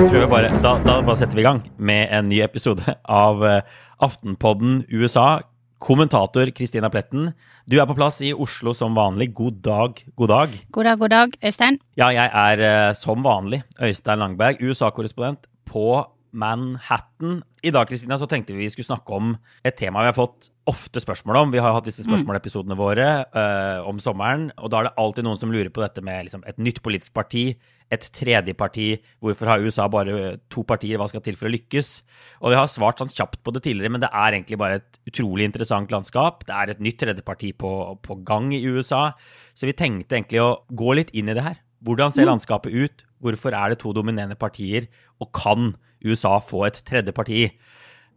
Tror jeg bare, da, da bare setter vi i gang med en ny episode av eh, Aftenpodden USA. Kommentator Kristina Pletten, du er på plass i Oslo som vanlig. God dag, god dag. God dag, god dag, Øystein. Ja, jeg er eh, som vanlig Øystein Langberg, USA-korrespondent på Manhattan. I dag Kristina, så tenkte vi vi skulle snakke om et tema vi har fått ofte spørsmål om. Vi har hatt disse spørsmålepisodene våre uh, om sommeren, og da er det alltid noen som lurer på dette med liksom, et nytt politisk parti, et tredje parti. Hvorfor har USA bare to partier? Hva skal til for å lykkes? Og vi har svart sånn kjapt på det tidligere, men det er egentlig bare et utrolig interessant landskap. Det er et nytt tredje parti på, på gang i USA, så vi tenkte egentlig å gå litt inn i det her. Hvordan ser landskapet ut? Hvorfor er det to dominerende partier? Og kan USA få et tredje parti?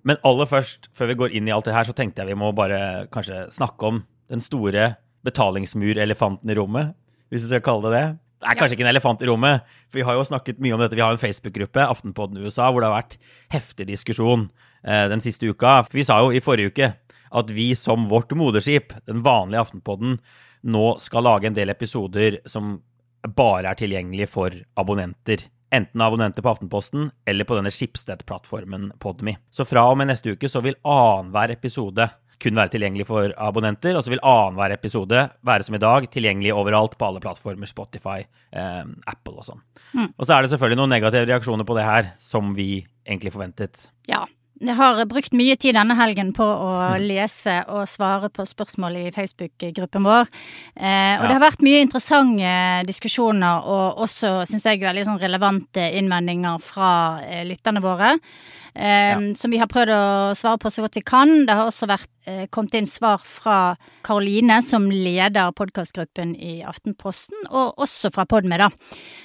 Men aller først, før vi går inn i alt det her, så tenkte jeg vi må bare kanskje snakke om den store betalingsmurelefanten i rommet, hvis vi skal kalle det det. Det er kanskje ikke en elefant i rommet, for vi har jo snakket mye om dette. Vi har en Facebook-gruppe, Aftenpodden USA, hvor det har vært heftig diskusjon eh, den siste uka. For vi sa jo i forrige uke at vi som vårt moderskip, den vanlige Aftenpodden, nå skal lage en del episoder som bare er tilgjengelige for abonnenter. Enten abonnenter på Aftenposten eller på denne Schibsted-plattformen Podme. Så fra og med neste uke så vil annenhver episode kun være tilgjengelig for abonnenter, og så vil annenhver episode være som i dag, tilgjengelig overalt på alle plattformer, Spotify, eh, Apple og sånn. Og så er det selvfølgelig noen negative reaksjoner på det her, som vi egentlig forventet. Ja. Jeg har brukt mye tid denne helgen på å lese og svare på spørsmål i Facebook-gruppen vår. Eh, og Ja. det har vært mye interessante diskusjoner og også, syns jeg, veldig sånn relevante innvendinger fra eh, lytterne våre. Eh, Ja. Som vi har prøvd å svare på så godt vi kan. Det har også vært, eh, kommet inn svar fra Karoline, som leder podkastgruppen i Aftenposten, og også fra Podme, da.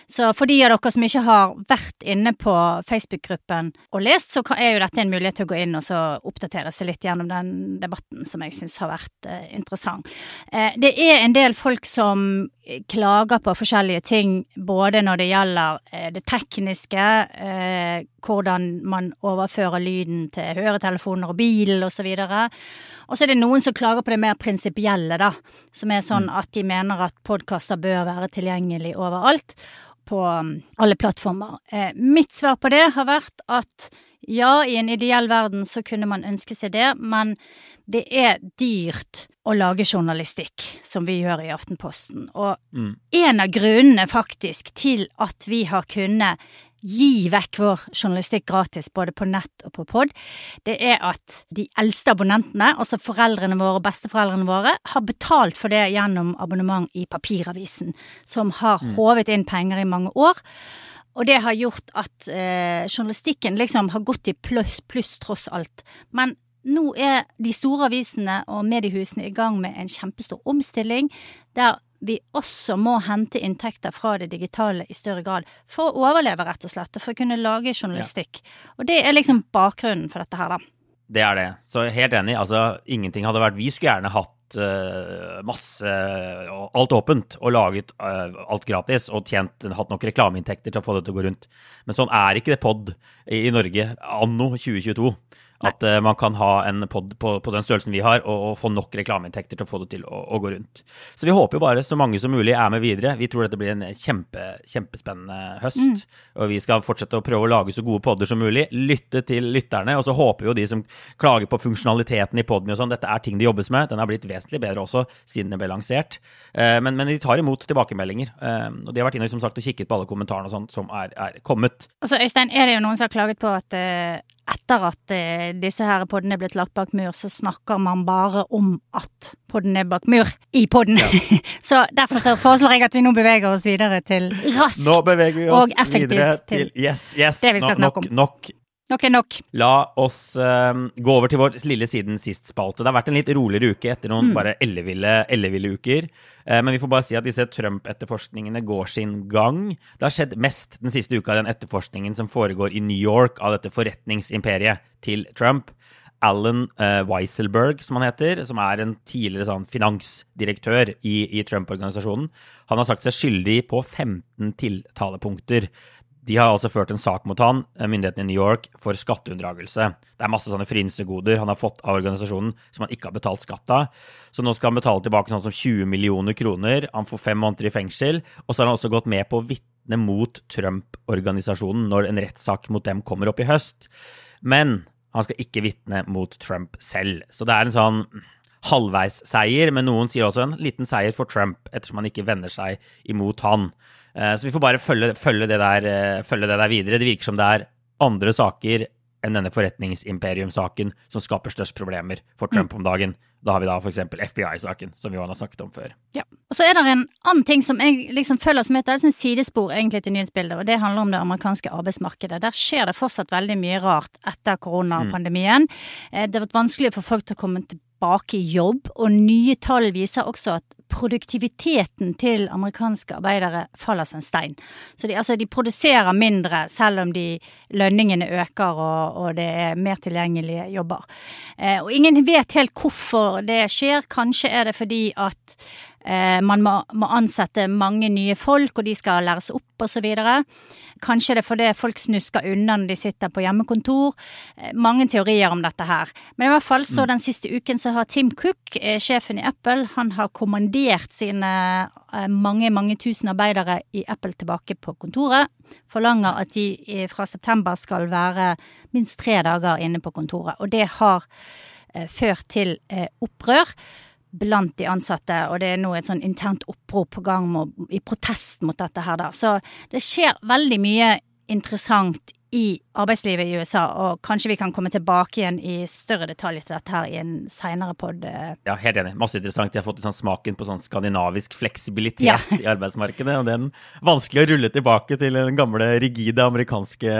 Så for de av dere som ikke har vært inne på Facebook-gruppen og lest, så er jo dette en mulighet til å gå inn og så oppdatere seg litt gjennom den debatten som jeg syns har vært eh, interessant. Eh, det er en del folk som eh, klager på forskjellige ting, både når det gjelder eh, det tekniske, eh, hvordan man overfører lyden til høretelefoner og bil osv. Og så er det noen som klager på det mer prinsipielle, da. Som er sånn at de mener at podkaster bør være tilgjengelig overalt. På um, alle plattformer. Eh, mitt svar på det har vært at ja, i en ideell verden så kunne man ønske seg det, men det er dyrt å lage journalistikk, som vi gjør i Aftenposten. Og Mm. en av grunnene faktisk til at vi har kunnet gi vekk vår journalistikk gratis både på nett og på pod, det er at de eldste abonnentene, altså foreldrene våre og besteforeldrene våre, har betalt for det gjennom abonnement i papiravisen, som har håvet inn penger i mange år. Og det har gjort at eh, journalistikken liksom har gått i pluss, pluss tross alt. Men nå er de store avisene og mediehusene i gang med en kjempestor omstilling, der vi også må hente inntekter fra det digitale i større grad for å overleve, rett og slett, og for å kunne lage journalistikk. Og det er liksom bakgrunnen for dette her, da. Det er det. Så helt enig. Altså, ingenting hadde vært Vi skulle gjerne hatt uh, masse Alt åpent og laget uh, alt gratis og tjent, hatt nok reklameinntekter til å få det til å gå rundt. Men sånn er ikke det pod i, i Norge anno 2022. At uh, man kan ha en pod på, på, den størrelsen vi har, og, og få nok reklameinntekter til å få det til å, å, gå rundt. Så vi håper jo bare så mange som mulig er med videre. Vi tror dette blir en kjempe, kjempespennende høst. Mm. Og vi skal fortsette å prøve å lage så gode podder som mulig. Lytte til lytterne. Og så håper jo de som klager på funksjonaliteten i podden og sånn, dette er ting det jobbes med. Den har blitt vesentlig bedre også siden den ble lansert. Uh, men, men, de tar imot tilbakemeldinger. Uh, og de har vært inne som sagt, og kikket på alle kommentarene og sånt som er, er kommet. Altså Øystein, er det jo noen som har klaget på at etter at eh, disse her podene er blitt lagt bak mur, så snakker man bare om at podden er bak mur i podden. Ja. så derfor så foreslår jeg at vi nå beveger oss videre til raskt nå beveger vi oss og effektivt videre til, yes, yes, om. Nok, Nok er nok. La oss uh, gå over til vår lille siden sist-spalte. Det har vært en litt roligere uke etter noen mm. bare elleville, elleville uker. Uh, men vi får bare si at disse Trump-etterforskningene går sin gang. Det har skjedd mest den siste uka, den etterforskningen som foregår i New York av dette forretningsimperiet til Trump. Alan uh, Weisselberg, som han heter, som er en tidligere sånn, finansdirektør i, i Trump-organisasjonen, han har sagt seg skyldig på 15 tiltalepunkter. De har altså ført en sak mot han, eh, myndighetene i New York, for skatteunndragelse. Det er masse sånne frynsegoder han har fått av organisasjonen som han ikke har betalt skatt av. Så nå skal han betale tilbake sånn som 20 millioner kroner. Han får fem måneder i fengsel. Og så har han også gått med på å vitne mot Trump-organisasjonen når en rettssak mot dem kommer opp i høst. Men han skal ikke vitne mot Trump selv. Så det er en sånn halvveisseier, men noen sier også en liten seier for Trump, ettersom han ikke vender seg imot han. Eh, så vi får bare følge, følge, det der, eh, følge, det der, videre. Det virker som det er andre saker enn denne forretningsimperium-saken som skaper størst problemer for Trump mm. om dagen. Da har vi da f.eks. FBI-saken, som Johan har snakket om før. Ja. Og så er det en annen ting som jeg liksom føler som et, et sidespor egentlig til nyhetsbildet, og det handler om det amerikanske arbeidsmarkedet. Der skjer det fortsatt veldig mye rart etter koronapandemien. Mm. Det har vært vanskelig for folk til å komme tilbake i jobb, og nye tall viser også at produktiviteten til amerikanske arbeidere faller som en stein. Så de, altså, de produserer mindre selv om de lønningene øker og, og det er mer tilgjengelige jobber. Eh, og ingen vet helt hvorfor det skjer. Kanskje er det fordi at man må, må, ansette mange nye folk, og de skal læres opp osv. Kanskje det er fordi folk snusker unna når de sitter på hjemmekontor. Eh, mange teorier om dette her. Men i hvert fall så mm. den siste uken så har Tim Cook, eh, sjefen i Apple, han har kommandert sine mange, mange tusen arbeidere i Apple tilbake på kontoret. Forlanger at de fra september skal være minst tre dager inne på kontoret. Og det har ført til opprør blant de ansatte, og det er nå et sånn internt opprop på gang med, i protest mot dette her, da. Så det skjer veldig mye interessant i arbeidslivet i USA, og kanskje vi kan komme tilbake igjen i større detalj til dette her i en seinere pod. Eh. Ja, helt enig. Masse interessant. Jeg har fått sånn smaken på sånn skandinavisk fleksibilitet ja. i arbeidsmarkedet, og det er vanskelig å rulle tilbake til den gamle, rigide amerikanske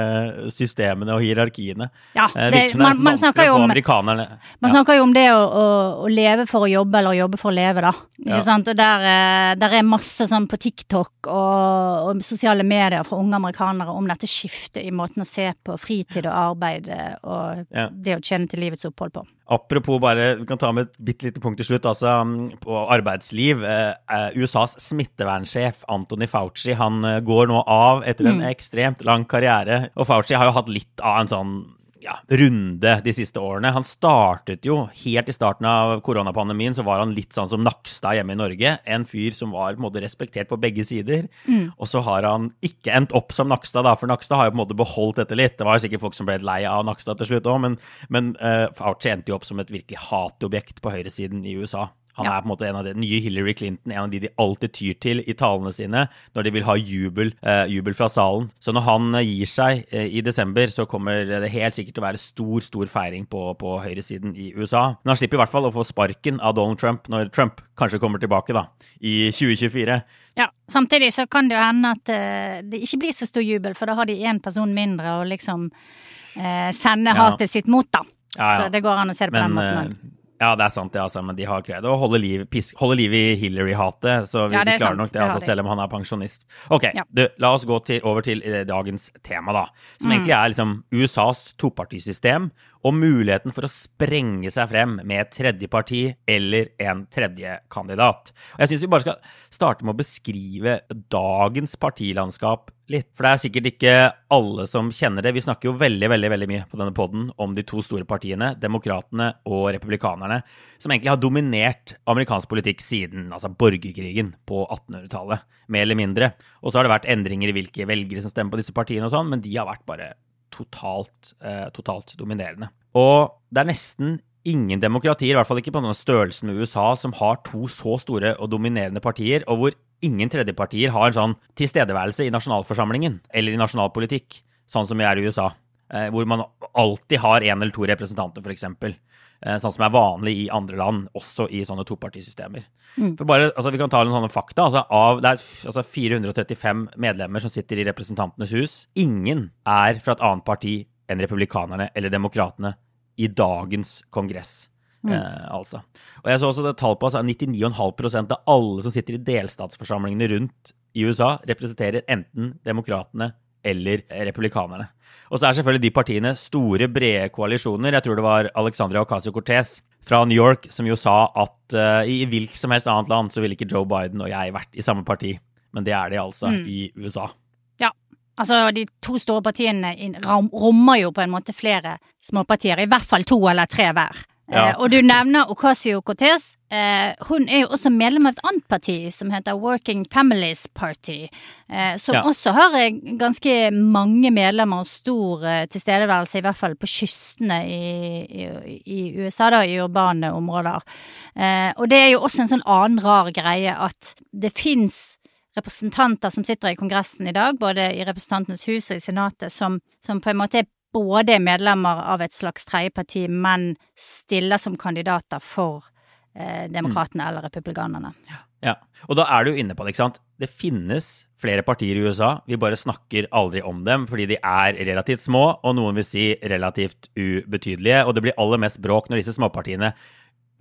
systemene og hierarkiene. Ja, eh, det, man, man, snakker jo om, man ja. snakker jo om det å, å, å, leve for å jobbe, eller jobbe for å leve, da. Ikke ja. sant? Og der, eh, der, er masse sånn på TikTok og, og sosiale medier fra unge amerikanere om dette skiftet i måten måten å se på fritid og arbeid og ja. det å tjene til livets opphold på. Apropos bare, vi kan ta med et bitte lite punkt til slutt, altså på arbeidsliv. Eh, eh USAs smittevernsjef Anthony Fauci han eh, går nå av etter en mm. ekstremt lang karriere. Og Fauci har jo hatt litt av en sånn ja, runde de siste årene. Han startet jo helt i starten av koronapandemien, så var han litt sånn som Nakstad hjemme i Norge. En fyr som var på en måte respektert på begge sider. Mm. Og så har han ikke endt opp som Nakstad, da, for Nakstad har jo på en måte beholdt dette litt. Det var jo sikkert folk som ble lei av Nakstad til slutt òg, men, men uh, Fauci endte jo opp som et virkelig hatobjekt på høyresiden i USA. Han ja. er på en måte en av de nye Hillary Clinton, en av de de alltid tyr til i talene sine når de vil ha jubel, eh, jubel fra salen. Så når han eh, gir seg eh, i desember, så kommer det helt sikkert til å være stor, stor feiring på, på høyresiden i USA. Men han slipper i hvert fall å få sparken av Donald Trump når Trump kanskje kommer tilbake da, i 2024. Ja, samtidig så kan det jo hende at uh, det ikke blir så stor jubel, for da har de én person mindre å liksom uh, sende ja. hatet sitt mot, da. Ja, ja. Så det går an å se det på Men, den måten òg. Ja, det er sant, det, altså, men de har greid å holde liv, liv i Hillary-hatet. Så vi ja, klarer sant. nok det, altså, selv om han er pensjonist. Ok, ja. du, la oss gå til, over til eh, dagens tema, da. Som mm. egentlig er liksom USAs topartisystem og muligheten for å sprenge seg frem med et tredje parti eller en tredje kandidat. Og jeg syns vi bare skal starte med å beskrive dagens partilandskap litt. For det er sikkert ikke alle som kjenner det. Vi snakker jo veldig veldig, veldig mye på denne poden om de to store partiene, Demokratene og Republikanerne, som egentlig har dominert amerikansk politikk siden altså borgerkrigen på 1800-tallet, mer eller mindre. Og så har det vært endringer i hvilke velgere som stemmer på disse partiene og sånn, men de har vært bare totalt, eh, totalt dominerende. Og det er nesten ingen demokratier, i hvert fall ikke på denne størrelsen med USA, som har to så store og dominerende partier, og hvor ingen tredjepartier har en sånn tilstedeværelse i nasjonalforsamlingen eller i nasjonalpolitikk, sånn som vi er i USA. Eh, hvor man alltid har én eller to representanter, f.eks. Eh, sånn som er vanlig i andre land, også i sånne topartisystemer. Mm. For bare, altså, vi kan ta noen sånne fakta. Altså, av, det er altså, 435 medlemmer som sitter i Representantenes hus. Ingen er fra et annet parti enn republikanerne eller demokratene i dagens kongress. Mm. Eh, altså. Og jeg så også det tall på altså, 99,5% av alle som sitter i delstatsforsamlingene rundt i USA, representerer enten demokratene eller republikanerne. Og så er selvfølgelig de partiene store, brede koalisjoner. Jeg tror det var Alexandria Ocasio-Cortez fra New York som jo sa at uh, i hvilket som helst annet land så ville ikke Joe Biden og jeg vært i samme parti. Men det er de altså mm. i USA. Ja. Altså, de to store partiene rommer jo på en måte flere småpartier. I hvert fall to eller tre hver. Ja. Eh, og du nevner Ocasio Cortez. Eh, hun er jo også medlem av et annet parti som heter Working Families Party. Eh, som ja. også har eh, ganske mange medlemmer og stor eh, tilstedeværelse, i hvert fall på kystene i, i, i USA, da, i urbane områder. Eh, og det er jo også en sånn annen rar greie at det fins representanter som sitter i Kongressen i dag, både i Representantenes hus og i Senatet, som, som på en måte er både er medlemmer av et slags tredjeparti, men stiller som kandidater for eh, demokratene mm. eller republikanerne. Ja. ja. Og da er du inne på det, ikke sant. Det finnes flere partier i USA, vi bare snakker aldri om dem fordi de er relativt små, og noen vil si relativt ubetydelige. Og det blir aller mest bråk når disse småpartiene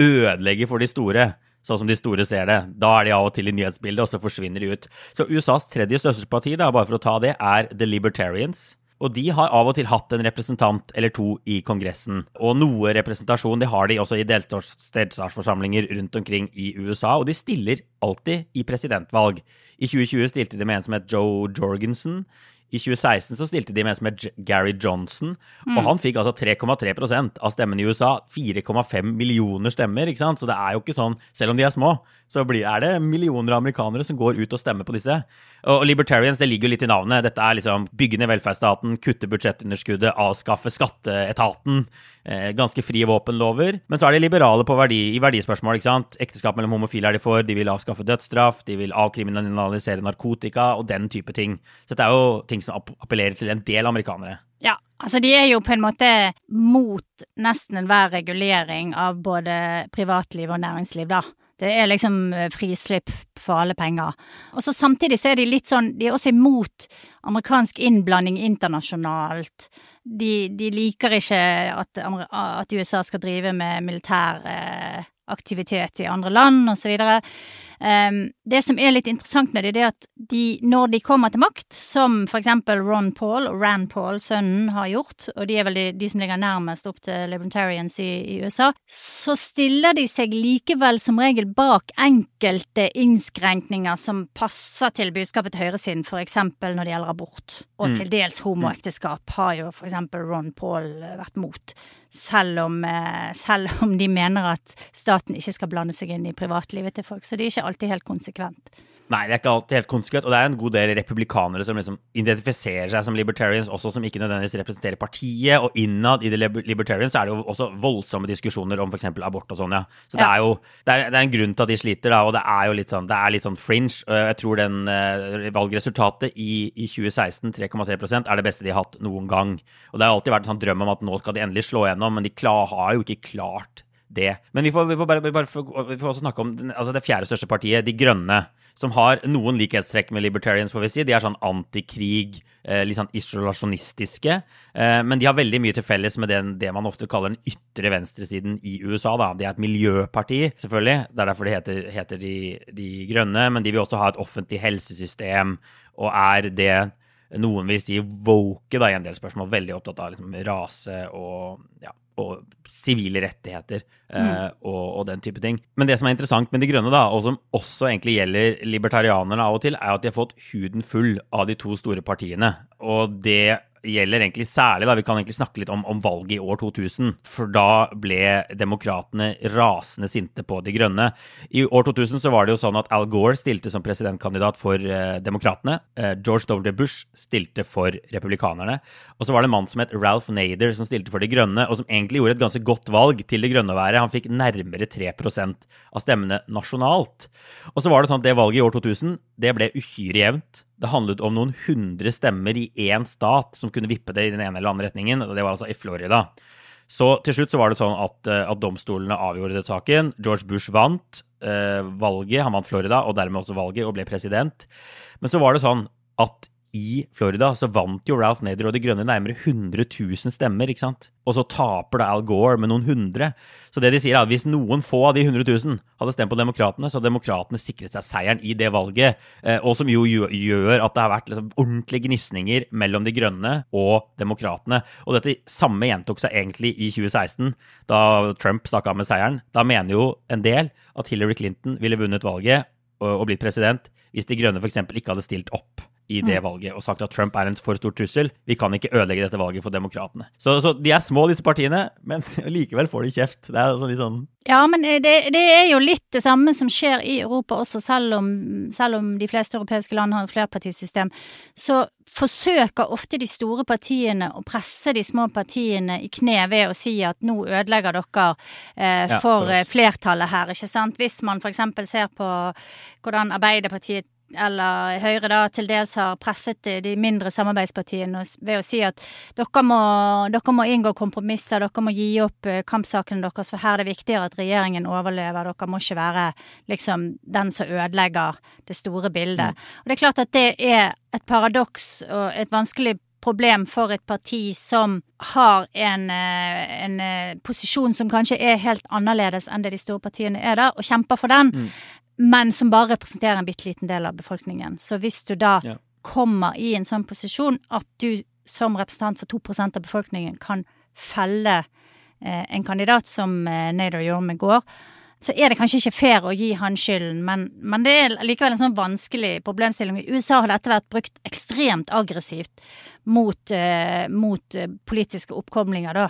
ødelegger for de store sånn som de store ser det. Da er de av og til i nyhetsbildet, og så forsvinner de ut. Så USAs tredje største parti, da, bare for å ta det, er The Libertarians. Og de har av og til hatt en representant eller to i Kongressen. Og noe representasjon det har de også i delstatsforsamlinger rundt omkring i USA. Og de stiller alltid i presidentvalg. I 2020 stilte de med en som het Joe Jorgensen. I 2016 så stilte de med en som het Gary Johnson, mm. og han fikk altså 3,3% av stemmene i USA. 4,5 millioner stemmer, ikke sant? Så det er jo ikke sånn, selv om de er små, så er det millioner av amerikanere som går ut og stemmer på disse. Og Libertarians, det ligger jo litt i navnet. Dette er liksom bygge ned velferdsstaten, kutte budsjettunderskuddet, avskaffe skatteetaten. Eh, ganske frie våpenlover. Men så er de liberale verdi, i verdispørsmål. ikke sant? Ekteskap mellom homofile er de for, de vil avskaffe dødsstraff, de vil avkriminalisere narkotika og den type ting. Så dette er jo ting som appellerer til en del amerikanere. Ja, altså de er jo på en måte mot nesten enhver regulering av både privatliv og næringsliv, da. Det er liksom eh, frislipp for alle penger. Og så samtidig så er de litt sånn De er også imot amerikansk innblanding internasjonalt. De, de liker ikke at, at, USA skal drive med militær eh, aktivitet i andre land, osv. Um, det som er litt interessant med det, er at de, når de kommer til makt, som for eksempel Ron Paul og Rand Paul, sønnen, har gjort, og de er vel de, de som ligger nærmest opp til libertarians i, i, USA, så stiller de seg likevel som regel bak enkelte innskrenkninger som passer til budskapet til høyresiden, for eksempel når det gjelder abort, og mm. til dels homoekteskap, har jo for eksempel Ron Paul vært mot selv om, eh, selv om, de mener at staten ikke skal blande seg inn i privatlivet til folk. Så de er ikke alltid helt konsekvent. Nei, det er ikke alltid helt konsekvent. Og det er en god del republikanere som liksom identifiserer seg som libertarians, også som ikke nødvendigvis representerer partiet. Og innad i det Libertarians så er det jo også voldsomme diskusjoner om f.eks. abort og sånn, ja. Så ja. det er jo det er, det er, en grunn til at de sliter, da. Og det er jo litt sånn, det er litt sånn fringe. Jeg tror den uh, valgresultatet i, i 2016, 3,3% er det beste de har hatt noen gang. Og det har alltid vært en sånn drøm om at nå skal de endelig slå gjennom, men de klar, har jo ikke klart det. Men vi får, vi får bare, vi bare vi får også snakke om altså det fjerde største partiet, De Grønne, som har noen likhetstrekk med libertarians, får vi si. De er sånn antikrig, eh, litt sånn isolasjonistiske. Eh, men de har veldig mye til felles med den, det man ofte kaller den ytre venstresiden i USA. Da. De er et miljøparti, selvfølgelig. Det er derfor det heter, heter de, de Grønne. Men de vil også ha et offentlig helsesystem, og er det noen vil si woke da, i en del spørsmål. Veldig opptatt av liksom, rase og ja, og sivile rettigheter eh, og, og, den type ting. Men det som er interessant med De grønne, da, og som også egentlig gjelder libertarianerne av og til, er at de har fått huden full av de to store partiene. Og det gjelder egentlig særlig, da, vi kan egentlig snakke litt om, om, valget i år 2000. For da ble demokratene rasende sinte på De grønne. I år 2000 så var det jo sånn at Al Gore stilte som presidentkandidat for eh, demokratene. Eh, George W. Bush stilte for republikanerne. Og så var det en mann som het Ralph Nader som stilte for De grønne, og som egentlig gjorde et ganske godt valg til De grønne å være. Han fikk nærmere 3% av stemmene nasjonalt. Og så var det sånn at det valget i år 2000 det ble uhyre jevnt. Det handlet om noen hundre stemmer i én stat som kunne vippe det i den ene eller andre retningen, og det var altså i Florida. Så til slutt så var det sånn at, eh, at domstolene avgjorde det saken. George Bush vant eh, valget, han vant Florida, og dermed også valget, og ble president. Men så var det sånn at i Florida så vant jo Ralph Nader og De Grønne nærmere 100 000 stemmer. ikke sant? Og så taper da Al Gore med noen hundre. Så det de sier er at hvis noen få av de 100 000 hadde stemt på Demokratene, så hadde Demokratene sikret seg seieren i det valget. Eh, og som jo gjør at det har vært liksom ordentlige gnisninger mellom De Grønne og Demokratene. Og dette samme gjentok seg egentlig i 2016, da Trump stakk av med seieren. Da mener jo en del at Hillary Clinton ville vunnet valget og blitt president hvis De Grønne f.eks. ikke hadde stilt opp i det mm. valget og sagt at Trump er en for stor trussel. Vi kan ikke ødelegge dette valget for demokratene. Så, så de er små, disse partiene, men likevel får de kjeft. Det er sånn litt sånn Ja, men eh, det, det, er jo litt det samme som skjer i Europa også, selv om, selv om de fleste europeiske land har et flerpartisystem. Så forsøker ofte de store partiene å presse de små partiene i kne ved å si at nå ødelegger dere eh, for, ja, for flertallet her, ikke sant. Hvis man eksempel ser på hvordan Arbeiderpartiet eller Høyre da, til dels har presset de mindre samarbeidspartiene ved å si at dere må, dere må inngå kompromisser, dere må gi opp eh, kampsakene deres, for her er det viktigere at regjeringen overlever. Dere må ikke være liksom den som ødelegger det store bildet. Mm. Og det er klart at det er et paradoks og et vanskelig problem for et parti som har en, eh, en, eh, posisjon som kanskje er helt annerledes enn det de store partiene er der, og kjemper for den. Mm men som bare representerer en bitte liten del av befolkningen. Så hvis du da ja. kommer i en sånn posisjon at du som representant for 2% av befolkningen kan felle eh, en kandidat som eh, Nader gjorde med går, så er det kanskje ikke fair å gi han skylden, men, men, det er likevel en sånn vanskelig problemstilling. I USA har dette vært brukt ekstremt aggressivt mot, eh, mot eh, politiske oppkomlinger, da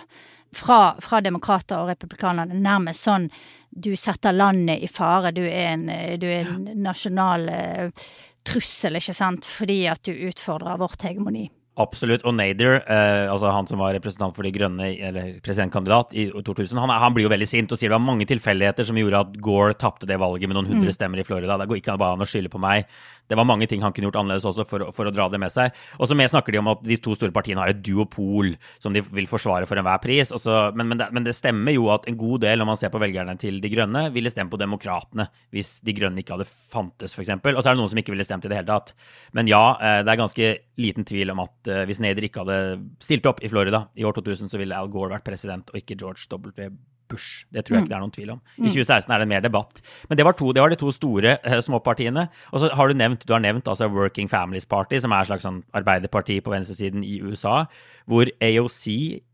fra, fra demokrater og republikanerne. Nærmest sånn du setter landet i fare, du er en, du er en nasjonal uh, trussel, ikke sant, fordi at du utfordrer vårt hegemoni. Absolutt. Og Nader, eh, altså han som var representant for De grønne, eller presidentkandidat i 2000, han, han, blir jo veldig sint og sier det var mange tilfeldigheter som gjorde at Gore tapte det valget med noen hundre mm. stemmer i Florida. Det går ikke an å skylde på meg det var mange ting han kunne gjort annerledes også for, for å dra det med seg. Og så snakker de om at de to store partiene har et duopol som de vil forsvare for enhver pris. Også, men, men, det, men, det, stemmer jo at en god del, når man ser på velgerne til De Grønne, ville stemt på Demokratene hvis De Grønne ikke hadde fantes, f.eks. Og så er det noen som ikke ville stemt i det hele tatt. Men ja, eh, det er ganske liten tvil om at eh, hvis Nader ikke hadde stilt opp i Florida i år 2000, så ville Al Gore vært president, og ikke George W. Bush. Det tror jeg ikke mm. det er noen tvil om. I 2016 mm. er det mer debatt. Men det var, to, det var de to store uh, småpartiene. Og så har du nevnt, du har nevnt altså Working Families Party, som er et slags sånn arbeiderparti på venstresiden i USA, hvor AOC,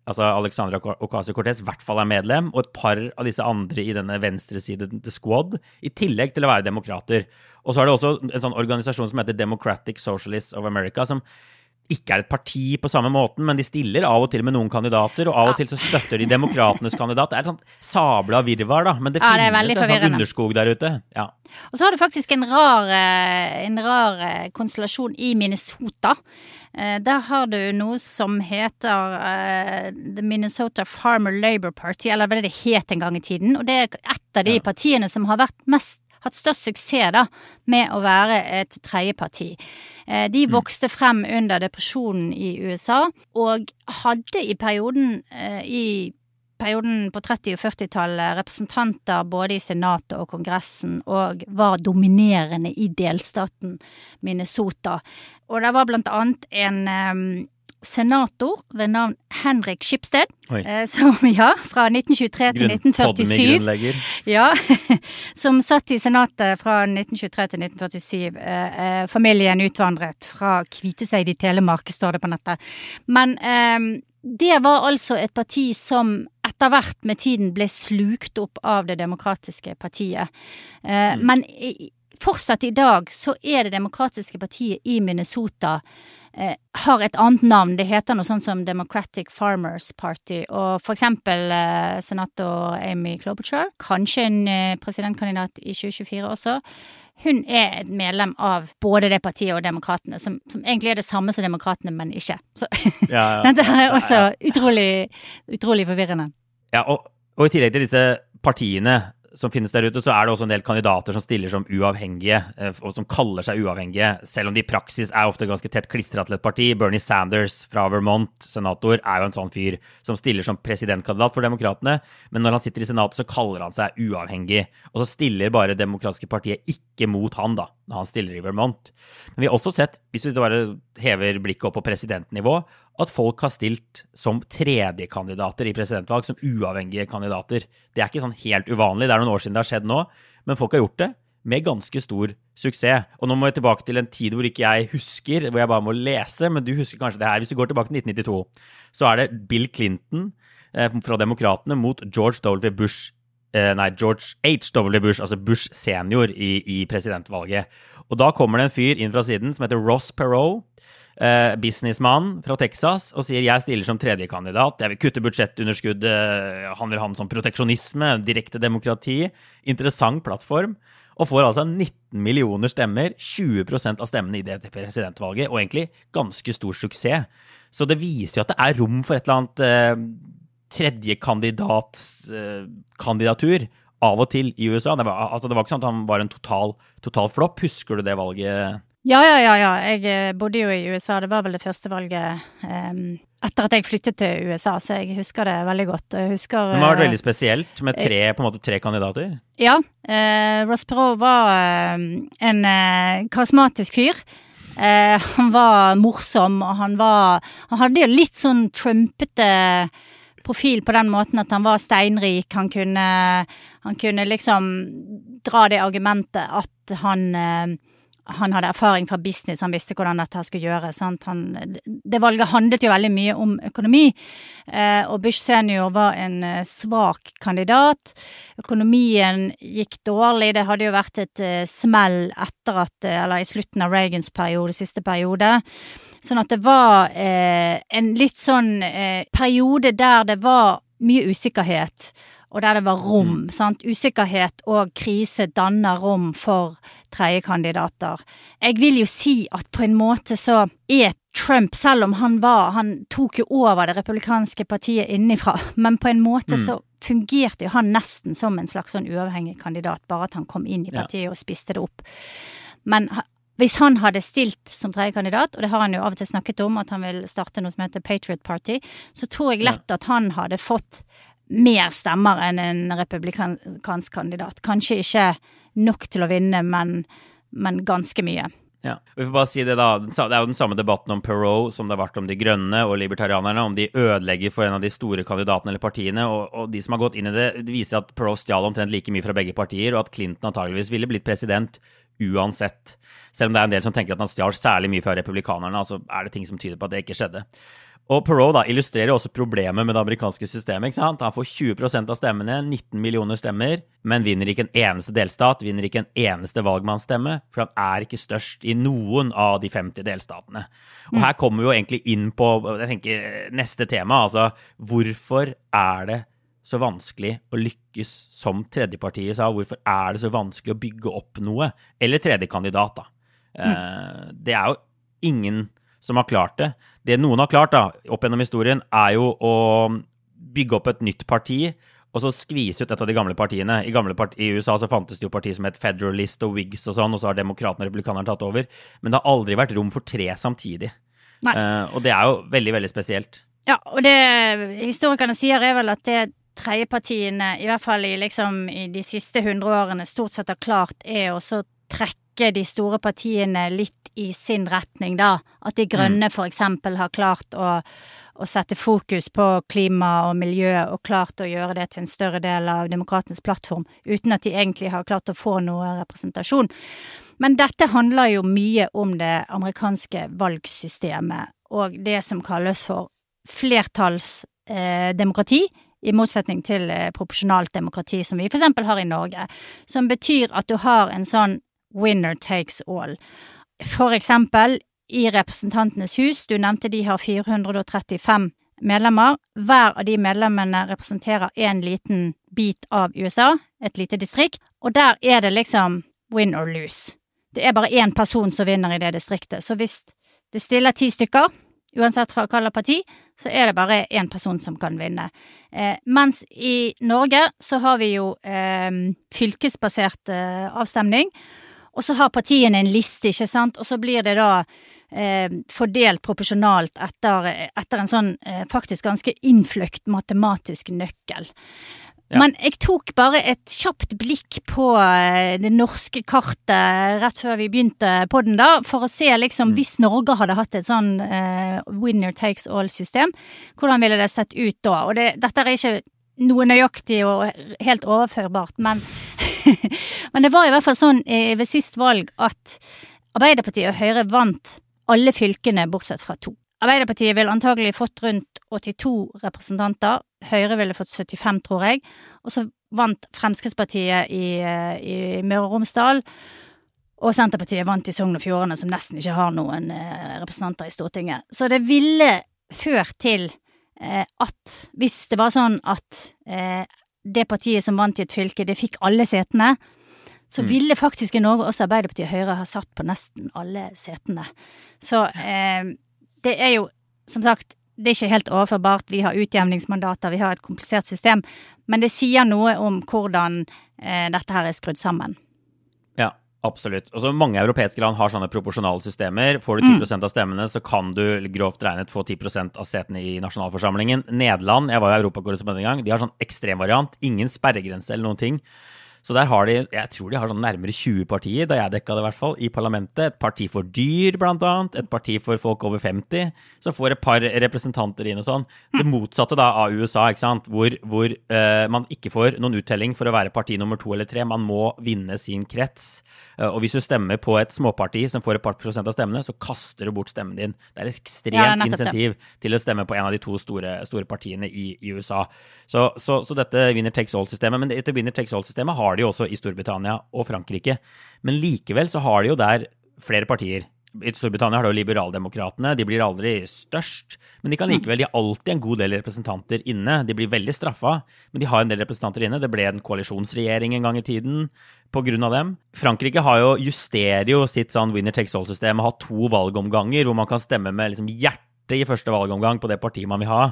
altså Alexandra Ocasio-Cortez, i hvert fall er medlem, og et par av disse andre i denne venstresiden The Squad, i tillegg til å være demokrater. Og så er det også en sånn organisasjon som heter Democratic Socialists of America, som ikke er et parti på samme måten, men de stiller av og til med noen kandidater, og av og til så støtter de demokratenes kandidat. Det er et sånt sabla virvar, da, men det ja, finnes det en sånn underskog der ute. Ja. Og så har du faktisk en rar, eh, en rar eh, konstellasjon i Minnesota. Eh, der har du noe som heter The Minnesota Farmer Labor Party, eller hva det het en gang i tiden. Og det er et av de partiene som har vært mest hatt størst suksess da, med å være et tredjeparti. Eh, de mm. vokste frem under depresjonen i USA, og hadde i perioden eh, i perioden på 30- og 40-tallet representanter både i Senatet og Kongressen, og var dominerende i delstaten Minnesota. Og det var blant annet en senator ved navn Henrik Skipsted. Eh, som, ja, fra 1923 til 1947. Ja, som satt i Senatet fra 1923 til 1947. Eh, eh, familien utvandret fra Kviteseid i Telemark, står det på nettet. Men eh, det var altså et parti som etter hvert med tiden ble slukt opp av Det demokratiske partiet. Eh, mm. Men fortsatt i dag så er Det demokratiske partiet i Minnesota eh, har et annet navn. Det heter noe sånt som Democratic Farmers Party. Og for eksempel eh, senator Amy Klobuchar, kanskje en eh, presidentkandidat i 2024 også hun er et medlem av både det partiet og Demokratene, som, som egentlig er det samme som Demokratene, men ikke. Så ja, ja. dette er også utrolig, utrolig forvirrende. Ja, og, og i tillegg til disse partiene som finnes der ute, så er det også en del kandidater som stiller som uavhengige, eh, og som kaller seg uavhengige, selv om de i praksis er ofte ganske tett klistra til et parti. Bernie Sanders fra Vermont, senator, er jo en sånn fyr som stiller som presidentkandidat for Demokratene, men når han sitter i Senatet, så kaller han seg uavhengig. Og så stiller bare demokratiske partiet ikke mot han, da, når han stiller i Vermont. Men vi har også sett, hvis vi bare hever blikket opp på presidentnivå, at folk har stilt som tredjekandidater i presidentvalg, som uavhengige kandidater. Det er ikke sånn helt uvanlig, det er noen år siden det har skjedd nå, men folk har gjort det med ganske stor suksess. Og nå må vi tilbake til en tid hvor ikke jeg husker, hvor jeg bare må lese, men du husker kanskje det her. Hvis vi går tilbake til 1992, så er det Bill Clinton eh, fra Demokratene mot George W. Bush eh, Nei, George H.W. Bush, altså Bush senior, i, i presidentvalget. Og da kommer det en fyr inn fra siden som heter Ross Perot eh, businessmann fra Texas og sier jeg stiller som tredjekandidat. Jeg vil kutte budsjettunderskuddet. Han vil ha en sånn proteksjonisme, direkte demokrati. Interessant plattform. Og får altså 19 millioner stemmer, 20% av stemmene i det presidentvalget, og egentlig ganske stor suksess. Så det viser jo at det er rom for et eller annet eh, tredjekandidatkandidatur eh, av og til i USA. Det var, altså, det var ikke sånn at han var en total, total flopp. Husker du det valget? Ja, ja, ja, ja. Jeg eh, bodde jo i USA. Det var vel det første valget um, etter at jeg flyttet til USA, så jeg husker det veldig godt. Jeg husker Men Var det veldig spesielt med tre, på en måte, tre kandidater? Ja. Uh, Ross Perot var en uh, karismatisk fyr. Han var morsom, og han var Han hadde jo litt sånn trumpete profil på den måten at han var steinrik. Han kunne, han kunne liksom dra det argumentet at han han hadde erfaring fra business, han visste hvordan dette skulle gjøres. Det valget handlet jo veldig mye om økonomi, eh, og Bush senior var en eh, svak kandidat. Økonomien gikk dårlig, det hadde jo vært et eh, smell etter at Eller i slutten av Reagans periode, siste periode. Sånn at det var en litt sånn periode der det var mye usikkerhet og der det var rom. Mm. sant? Usikkerhet og krise danner rom for tredjekandidater. Jeg vil jo si at på en måte så er Trump, selv om han var Han tok jo over det republikanske partiet innifra, men på en måte mm. så fungerte jo han nesten som en slags sånn uavhengig kandidat, bare at han kom inn i partiet ja. og spiste det opp. Men hvis han hadde stilt som tredjekandidat, og det har han jo av og til snakket om, at han vil starte noe som heter Patriot Party, så tror jeg lett at han hadde fått mer stemmer enn en republikansk kandidat. Kanskje ikke nok til å vinne, men, men ganske mye. Ja, vi får bare si Det da, det er jo den samme debatten om Perot som det har vært om de grønne og libertarianerne, om de ødelegger for en av de store kandidatene eller partiene. Og, og de som har gått inn i det, viser at Perot stjal omtrent like mye fra begge partier, og at Clinton antageligvis ville blitt president uansett. Selv om det er en del som tenker at han stjal særlig mye fra republikanerne, så altså er det ting som tyder på at det ikke skjedde. Og Perot da illustrerer også problemet med det amerikanske systemet. ikke sant? Han får 20% av stemmene, 19 millioner stemmer, men vinner ikke en eneste delstat, vinner ikke en eneste valgmannsstemme, for han er ikke størst i noen av de 50 delstatene. Og her kommer vi jo egentlig inn på jeg tenker, neste tema, altså hvorfor er det så vanskelig å lykkes som tredjepartiet sa? Hvorfor er det så vanskelig å bygge opp noe? Eller tredjekandidat, da. Mm. Eh, det er jo ingen som har klart det. Det noen har klart da, opp gjennom historien, er jo å bygge opp et nytt parti og så skvise ut et av de gamle partiene. I, gamle part I USA så fantes det jo partier som het Federalist og Wigs og sånn, og så har demokratene og republikanerne tatt over. Men det har aldri vært rom for tre samtidig. Uh, og det er jo veldig, veldig spesielt. Ja, og det historikerne sier er vel at det tredjepartiene, i hvert fall i, liksom, i de siste hundre årene, stort sett har klart, er å trekke de store partiene litt i sin retning, da. At De Grønne mm. eksempel har klart å, å, sette fokus på klima og miljø, og klart å gjøre det til en større del av demokratenes plattform, uten at de egentlig har klart å få noe representasjon. Men dette handler jo mye om det amerikanske valgsystemet, og det som kalles for flertallsdemokrati. Eh, i motsetning til eh, proporsjonalt demokrati som vi eksempel har i Norge, som betyr at du har en sånn winner takes all. For eksempel i Representantenes hus, du nevnte de har 435 medlemmer. Hver av de medlemmene representerer en liten bit av USA, et lite distrikt, og der er det liksom win or lose. Det er bare én person som vinner i det distriktet, så hvis det stiller ti stykker, uansett fra hvilket parti, så er det bare én person som kan vinne. Eh, mens i Norge så har vi jo eh, fylkesbasert eh, avstemning, og så har partiene en liste, ikke sant, og så blir det da eh, fordelt proporsjonalt etter, etter en sånn eh, faktisk ganske innfløkt matematisk nøkkel. Ja. Men jeg tok bare et kjapt blikk på eh, det norske kartet rett før vi begynte på den, da, for å se liksom mm. hvis Norge hadde hatt et sånn uh, winner takes all-system, hvordan ville det sett ut da? Og det, dette er ikke noe nøyaktig og helt overførbart, men, men det var i hvert fall sånn ved sist valg at Arbeiderpartiet og Høyre vant alle fylkene bortsett fra to. Arbeiderpartiet ville antagelig fått rundt 82 representanter, Høyre ville fått 75, tror jeg, og så vant Fremskrittspartiet i, eh, i Møre og Romsdal, og Senterpartiet vant i Sogn og Fjordane, som nesten ikke har noen eh, representanter i Stortinget. Så det ville ført til eh, at hvis det var sånn at eh, det partiet som vant i et fylke, det fikk alle setene, så mm. ville faktisk i Norge også Arbeiderpartiet og Høyre ha satt på nesten alle setene. Så eh, det er jo, som sagt, det er ikke helt overførbart. Vi har utjevningsmandater, vi har et komplisert system. Men det sier noe om hvordan eh, dette her er skrudd sammen. Absolutt. Og så Mange europeiske land har sånne proporsjonale systemer. Får du 10 mm. av stemmene, så kan du grovt regnet få 10% av setene i nasjonalforsamlingen. Nederland, jeg var jo europakorrespondent en gang, de har sånn ekstremvariant. Ingen sperregrense eller noen ting. Så der har de, jeg tror de har sånn nærmere 20 partier, da jeg dekka det i hvert fall, i parlamentet. Et parti for dyr, blant annet. Et parti for folk over 50, som får et par representanter inn og sånn. Det motsatte da av USA, ikke sant, hvor, hvor uh, man ikke får noen uttelling for å være parti nummer to eller tre. Man må vinne sin krets. Uh, og hvis du stemmer på et småparti som får et par prosent av stemmene, så kaster du bort stemmen din. Det er et ekstremt ja, insentiv til å stemme på en av de to store, store partiene i, i USA. Så, så, så, dette winner takes all-systemet, men dette winner takes all-systemet har har de jo også i Storbritannia og Frankrike. Men likevel så har de jo der flere partier. I Storbritannia har du Liberaldemokratene. De blir aldri størst, men de kan mm. likevel, de har alltid en god del representanter inne. De blir veldig straffa, men de har en del representanter inne. Det ble en koalisjonsregjering en gang i tiden av dem. Frankrike har jo, justerer jo sitt sånn winner takes all-system og har to valgomganger hvor man kan stemme med liksom hjertet i første valgomgang på det partiet man vil ha.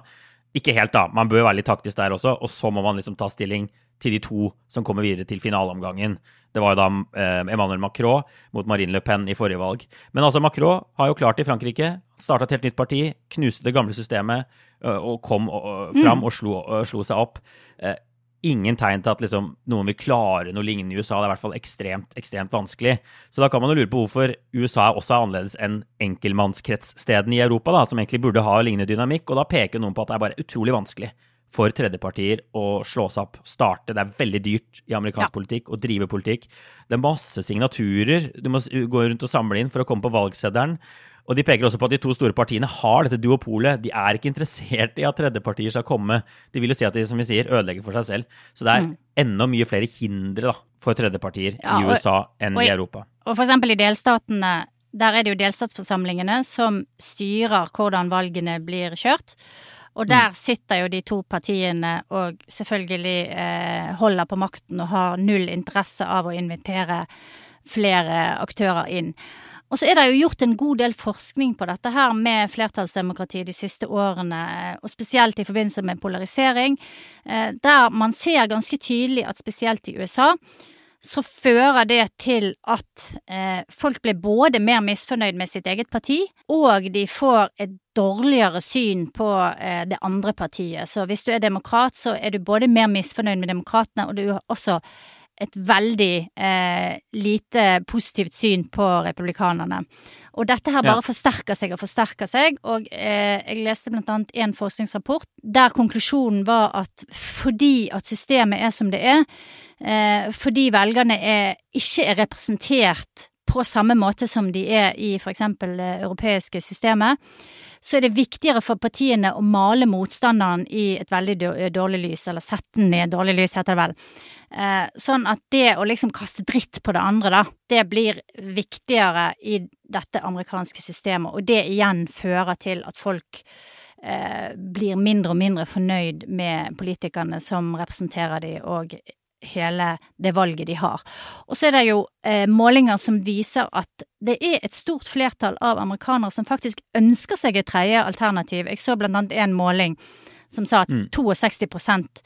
Ikke helt, da. Man bør være litt taktisk der også. Og så må man liksom ta stilling til de to som kommer videre til finaleomgangen. Det var jo da eh, Emmanuel Macron mot Marine Le Pen i forrige valg. Men altså, Macron har jo klart i Frankrike. Starta et helt nytt parti, knuste det gamle systemet øh, og kom og, fram mm. og slo, og slo, seg opp. Eh, ingen tegn til at liksom, noen vil klare noe lignende i USA. Det er i hvert fall ekstremt, ekstremt vanskelig. Så da kan man jo lure på hvorfor USA også er annerledes enn enkeltmannskretsstedene i Europa, da, som egentlig burde ha lignende dynamikk. Og da peker noen på at det er bare utrolig vanskelig for tredjepartier å slå seg opp, starte. Det er veldig dyrt i amerikansk ja. politikk å drive politikk. Det er masse signaturer du må gå rundt og samle inn for å komme på valgseddelen. Og de peker også på at de to store partiene har dette duopolet. De er ikke interessert i at tredjepartier skal komme. De vil jo si at de som vi sier, ødelegger for seg selv. Så det er mm. enda mye flere hindre da, for tredjepartier ja, i USA enn og, i Europa. Og for eksempel i delstatene, der er det jo delstatsforsamlingene som styrer hvordan valgene blir kjørt. Og der mm. sitter jo de to partiene og selvfølgelig eh, holder på makten og har null interesse av å invitere flere aktører inn. Og så er det jo gjort en god del forskning på dette her med flertallsdemokrati de siste årene, og spesielt i forbindelse med polarisering, eh, der man ser ganske tydelig at spesielt i USA så fører det til at eh, folk blir både mer misfornøyd med sitt eget parti, og de får et dårligere syn på eh, det andre partiet. Så hvis du er demokrat, så er du både mer misfornøyd med demokratene, og du har også et veldig eh, lite positivt syn på republikanerne. Og dette her bare ja. forsterker seg og forsterker seg, og eh, jeg leste blant annet en forskningsrapport der konklusjonen var at fordi at systemet er som det er, eh, fordi velgerne er, ikke er representert på samme måte som de er i f.eks. det europeiske systemet, så er det viktigere for partiene å male motstanderen i et veldig dårlig lys, eller sette den i et dårlig lys, heter det vel. Eh, sånn at det å liksom kaste dritt på det andre, da, det blir viktigere i dette amerikanske systemet, og det igjen fører til at folk eh, blir mindre og mindre fornøyd med politikerne som representerer de, og hele det valget de har. Og så er det jo eh, målinger som viser at det er et stort flertall av amerikanere som faktisk ønsker seg et tredje alternativ. Jeg så blant annet en måling som sa at mm. 62%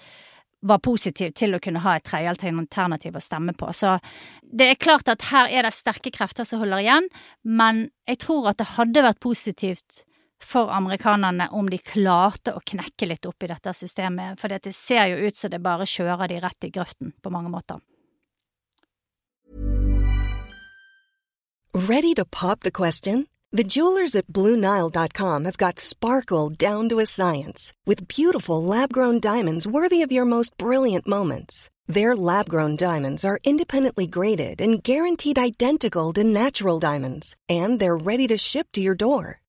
var positiv til å kunne ha et tredje alternativ å stemme på. Så det er klart at her er det sterke krefter som holder igjen, men jeg tror at det hadde vært positivt for amerikanerne om de klarte å knekke litt opp i dette systemet, for det ser jo ut som det bare kjører de rett i grøften på mange måter. Ready to pop the question? The jewelers at BlueNile.com have got sparkle down to a science with beautiful lab-grown diamonds worthy of your most brilliant moments. Their lab-grown diamonds are independently graded and guaranteed identical to natural diamonds, and they're ready to ship to your door.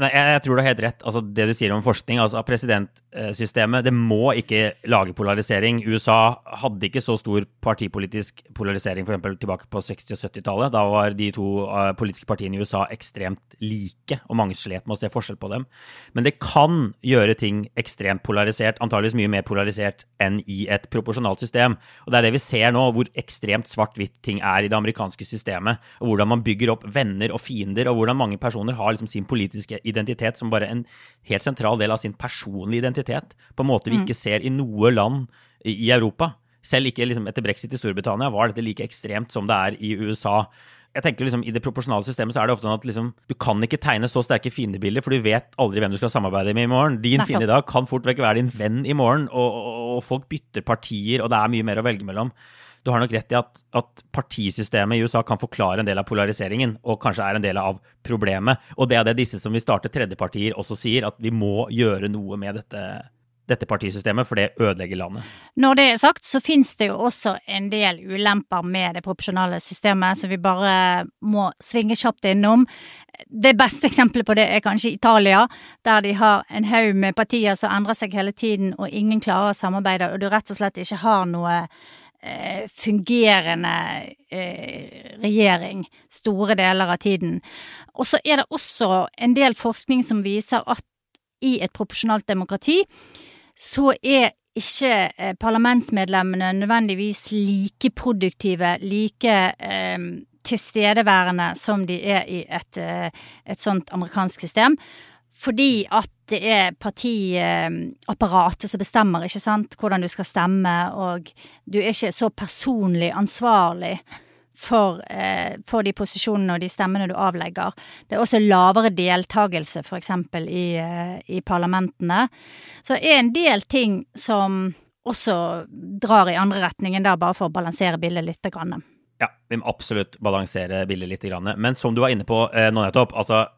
Nei, jeg, tror du har helt rett. Altså, det du sier om forskning, altså presidentsystemet, det må ikke lage polarisering. USA hadde ikke så stor partipolitisk polarisering f.eks. tilbake på 60- og 70-tallet. Da var de to uh, politiske partiene i USA ekstremt like, og mange slet med å se forskjell på dem. Men det kan gjøre ting ekstremt polarisert, antageligvis mye mer polarisert enn i et proporsjonalt system. Og det er det vi ser nå, hvor ekstremt svart-hvitt ting er i det amerikanske systemet, og hvordan man bygger opp venner og fiender, og hvordan mange personer har liksom sin politiske identitet som bare en helt sentral del av sin personlige identitet, på en måte vi mm. ikke ser i noe land i Europa. Selv ikke liksom, etter brexit i Storbritannia var dette like ekstremt som det er i USA. Jeg tenker liksom, I det proporsjonale systemet så er det ofte sånn at liksom, du kan ikke tegne så sterke fiendebilder, for du vet aldri hvem du skal samarbeide med i morgen. Din fiende i dag kan fort vekk være din venn i morgen, og, og, og folk bytter partier, og det er mye mer å velge mellom du har nok rett i at, at, partisystemet i USA kan forklare en del av polariseringen, og kanskje er en del av problemet. Og det er det disse som vil starte tredjepartier også sier, at vi må gjøre noe med dette, dette partisystemet, for det ødelegger landet. Når det er sagt, så finnes det jo også en del ulemper med det proporsjonale systemet, som vi bare må svinge kjapt innom. Det beste eksempelet på det er kanskje Italia, der de har en haug med partier som endrer seg hele tiden, og ingen klarer å samarbeide, og du rett og slett ikke har noe Eh, fungerende eh, regjering store deler av tiden. Og så er det også en del forskning som viser at i et proporsjonalt demokrati så er ikke eh, parlamentsmedlemmene nødvendigvis like produktive, like eh, tilstedeværende som de er i et, et sånt amerikansk system. Fordi at det er partiapparatet som bestemmer, ikke sant, hvordan du skal stemme, og du er ikke så personlig ansvarlig for, eh, for de posisjonene og de stemmene du avlegger. Det er også lavere deltakelse, eksempel, i, eh, i parlamentene. Så det er en del ting som også drar i andre retningen, der, bare for å balansere bildet litt. Grann. Ja, vi må absolutt balansere bildet litt. Grann. Men som du var inne på eh, nå nettopp, altså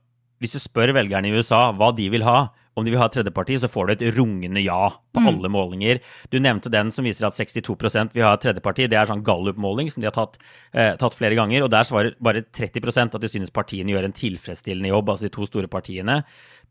hvis du spør velgerne i USA hva de vil ha, om de vil ha et tredjeparti, så får du et rungende ja på mm. alle målinger. Du nevnte den som viser at 62% vil ha et tredjeparti. Det er sånn Gallup-måling som de har tatt, eh, tatt, flere ganger. Og der svarer bare 30% at de synes partiene gjør en tilfredsstillende jobb, altså de to store partiene.